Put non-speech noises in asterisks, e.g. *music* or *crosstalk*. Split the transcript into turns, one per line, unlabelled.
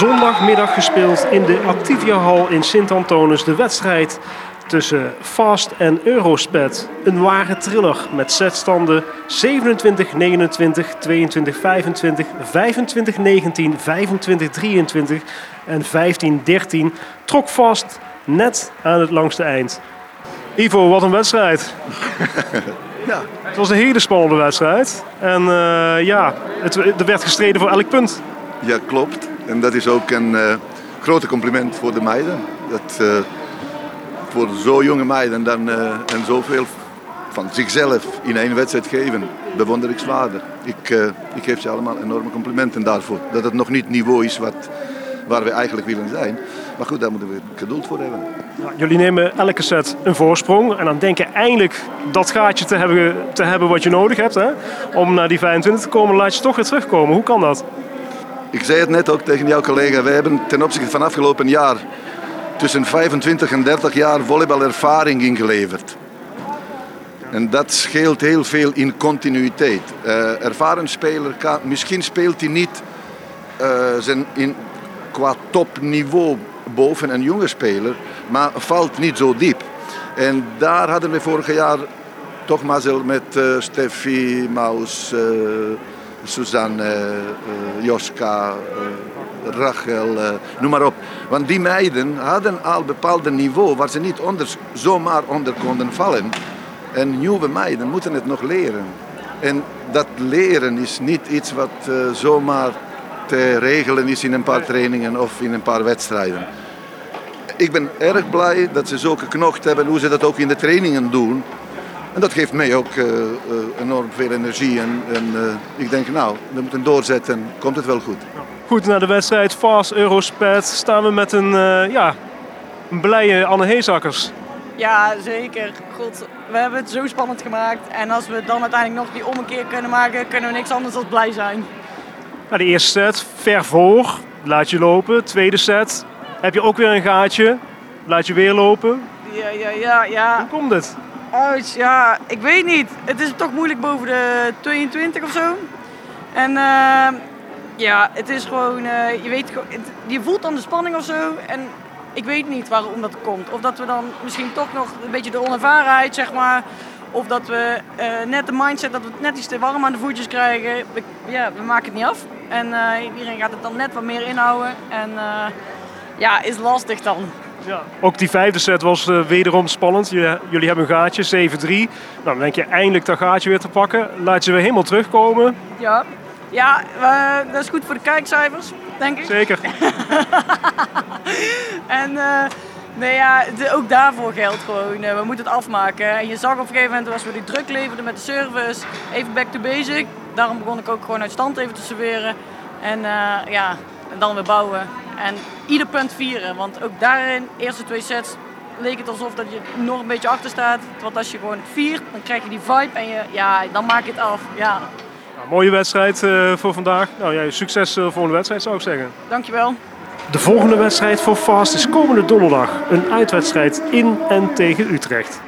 zondagmiddag gespeeld in de Activia Hall in Sint-Antonis. De wedstrijd tussen Fast en Eurosped. Een ware thriller met setstanden 27, 29, 22, 25, 25, 19, 25, 23 en 15, 13. Trok Fast net aan het langste eind. Ivo, wat een wedstrijd.
Ja.
Het was een hele spannende wedstrijd. En uh, ja, het, er werd gestreden voor elk punt.
Ja, klopt. En dat is ook een uh, grote compliment voor de meiden. Dat, uh, voor zo jonge meiden dan, en zoveel van zichzelf in één wedstrijd geven, bewonderingswaardig. Ik, ik geef ze allemaal enorme complimenten daarvoor. Dat het nog niet niveau is wat, waar we eigenlijk willen zijn. Maar goed, daar moeten we geduld voor hebben.
Jullie nemen elke set een voorsprong. En dan denken eindelijk dat gaatje te hebben, te hebben wat je nodig hebt. Hè? Om naar die 25 te komen, laat je toch weer terugkomen. Hoe kan dat?
Ik zei het net ook tegen jouw collega. Wij hebben ten opzichte van afgelopen jaar tussen 25 en 30 jaar volleybalervaring ingeleverd. En dat scheelt heel veel in continuïteit. Uh, ervaren speler kan, misschien speelt hij niet uh, zijn in, qua topniveau boven een jonge speler, maar valt niet zo diep. En daar hadden we vorig jaar toch mazzel met uh, Steffi, Maus, Suzanne, uh, Joska, Rachel, noem maar op. Want die meiden hadden al een bepaald niveau waar ze niet onder, zomaar onder konden vallen. En nieuwe meiden moeten het nog leren. En dat leren is niet iets wat zomaar te regelen is in een paar trainingen of in een paar wedstrijden. Ik ben erg blij dat ze zo geknocht hebben hoe ze dat ook in de trainingen doen. En dat geeft mij ook uh, uh, enorm veel energie. En, en uh, ik denk, nou, we moeten doorzetten. Komt het wel goed.
Goed, na de wedstrijd Fast Eurosped staan we met een, ja, een blije Anne Heesakkers.
Ja, zeker. God, we hebben het zo spannend gemaakt. En als we dan uiteindelijk nog die ommekeer kunnen maken, kunnen we niks anders dan blij zijn.
Nou, de eerste set, ver voor, laat je lopen. Tweede set, heb je ook weer een gaatje, laat je weer lopen.
Ja, ja, ja. ja.
Hoe komt het?
Uit, ja, ik weet niet. Het is toch moeilijk boven de 22 of zo. En uh, ja, het is gewoon, uh, je weet je voelt dan de spanning of zo. En ik weet niet waarom dat komt. Of dat we dan misschien toch nog een beetje de onervarenheid, zeg maar. Of dat we uh, net de mindset dat we het net iets te warm aan de voetjes krijgen. Ja, we maken het niet af. En iedereen gaat het dan net wat meer inhouden. En ja, is lastig dan.
Ja. Ook die vijfde set was uh, wederom spannend. Jullie hebben een gaatje, 7-3. Nou, dan denk je eindelijk dat gaatje weer te pakken. Laat je weer helemaal terugkomen.
Ja, ja uh, dat is goed voor de kijkcijfers, denk ik.
Zeker. *laughs*
en uh, nee, ja, de, ook daarvoor geldt gewoon, we moeten het afmaken. En je zag op een gegeven moment, als we die druk leverden met de service, even back to basic. Daarom begon ik ook gewoon uit stand even te serveren. En ja, en dan weer bouwen. En ieder punt vieren. Want ook daarin, eerste twee sets, leek het alsof dat je nog een beetje achter staat. Want als je gewoon viert, dan krijg je die vibe en je, ja, dan maak je het af. Ja.
Nou, mooie wedstrijd uh, voor vandaag. Nou, ja, succes uh, voor de wedstrijd zou ik zeggen.
Dankjewel.
De volgende wedstrijd voor Fast is komende donderdag. Een uitwedstrijd in en tegen Utrecht.